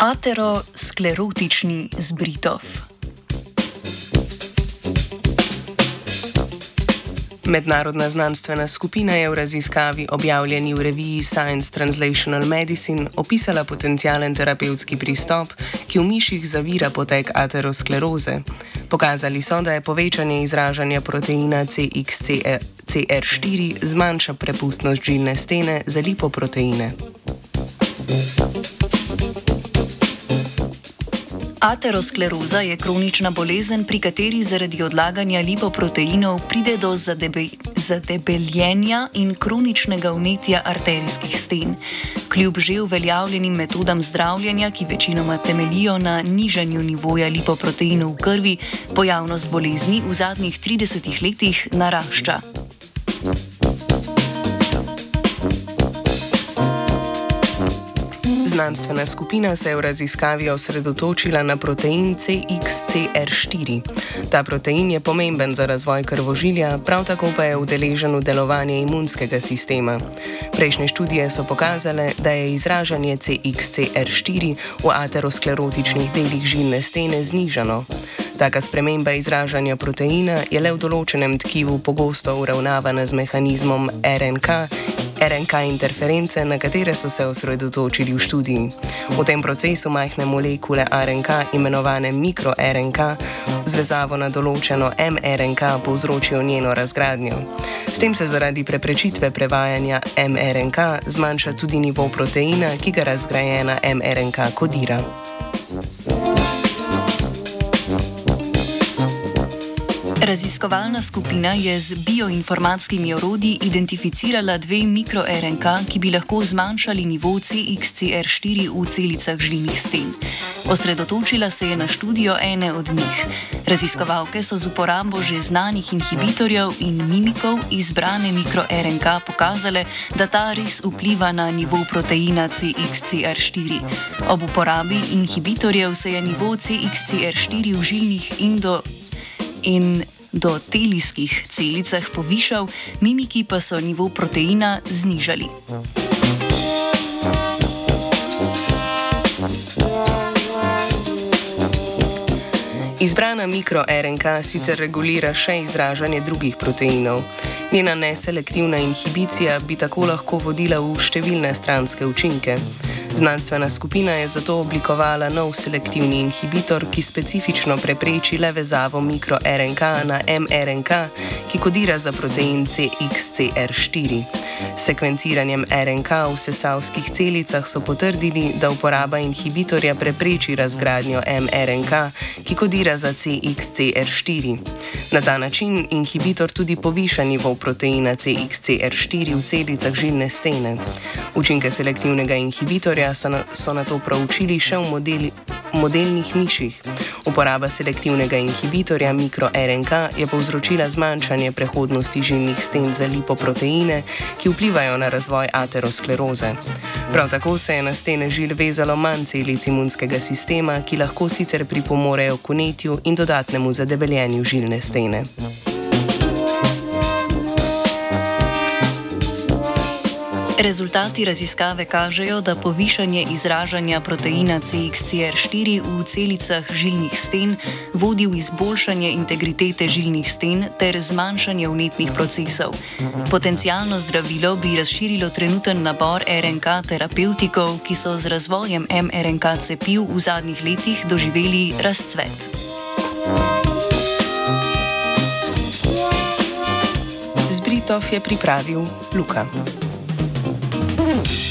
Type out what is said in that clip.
Aterosklerotični zbritov. Mednarodna znanstvena skupina je v raziskavi objavljeni v reviji Science Translational Medicine opisala potencijalen terapevtski pristop, ki v miših zavira potek ateroskleroze. Pokazali so, da je povečanje izražanja proteina CXCR4 zmanjša prepustnost žilne stene za lipoproteine. Ateroskleroza je kronična bolezen, pri kateri zaradi odlaganja lipoproteinov pride do zadebe, zadebeljenja in kroničnega vnetja arterijskih sten. Kljub že uveljavljenim metodam zdravljenja, ki večinoma temelijo na nižanju nivoja lipoproteinov v krvi, pojavnost bolezni v zadnjih 30 letih narašča. Znanstvena skupina se je v raziskavi osredotočila na protein CXCR4. Ta protein je pomemben za razvoj krvožilja, prav tako pa je udeležen v delovanje imunskega sistema. Prejšnje študije so pokazale, da je izražanje CXCR4 v aterosklerotičnih delih žilne stene znižano. Taka sprememba izražanja proteina je le v določenem tkivu pogosto uravnavana z mehanizmom RNK RNK interference, na katere so se osredotočili v študiji. V tem procesu majhne molekule RNK, imenovane mikro-RNK, zvezavo na določeno mRNK povzročijo njeno razgradnjo. S tem se zaradi preprečitve prevajanja mRNK zmanjša tudi nivo proteina, ki ga razgrajena mRNK kodira. Raziskovalna skupina je z bioinformatskimi orodji identificirala dve mikro-RNK, ki bi lahko zmanjšali nivo CXCR4 v celicah žilnih sten. Osredotočila se je na študijo ene od njih. Raziskovalke so z uporabo že znanih inhibitorjev in mimikov izbrane mikro-RNK pokazale, da ta res vpliva na nivo proteina CXCR4. Ob uporabi inhibitorjev se je nivo CXCR4 v žilnih in do in do telijskih celicah povišal, mimiki pa so nivo proteina znižali. Izbrana mikro-RNK sicer regulira še izražanje drugih proteinov. Njena neselektivna inhibicija bi tako lahko vodila v številne stranske učinke. Znanstvena skupina je zato oblikovala nov selektivni inhibitor, ki specifično prepreči le vezavo mikro-RNK na mRNK, ki kodira za protein CXCR4. Sekvenciranjem RNK v sesavskih celicah so potrdili, da uporaba inhibitorja prepreči razgradnjo mRNK, ki kodira za CXCR4. Na ta način inhibitor tudi poviša nivo proteina CXCR4 v celicah žilne stene. Učinke selektivnega inhibitorja so na to proučili še v modeli, modelnih miših. Uporaba selektivnega inhibitorja mikro-RNK je povzročila zmanjšanje prehodnosti žilnih sten za lipoproteine, ki vplivajo na razvoj ateroskleroze. Prav tako se je na stene žil vezalo manj celic imunskega sistema, ki lahko sicer pripomorejo k unetju in dodatnemu zadebeljenju žilne stene. Rezultati raziskave kažejo, da povišanje izražanja proteina CXCR4 v celicah žilnih sten vodi v izboljšanje integritete žilnih sten ter zmanjšanje vnetnih procesov. Potencijalno zdravilo bi razširilo trenuten nabor RNK terapevtikov, ki so z razvojem mRNK cepiv v zadnjih letih doživeli razcvet. Zbritov je pripravil Luka. Mm-hmm.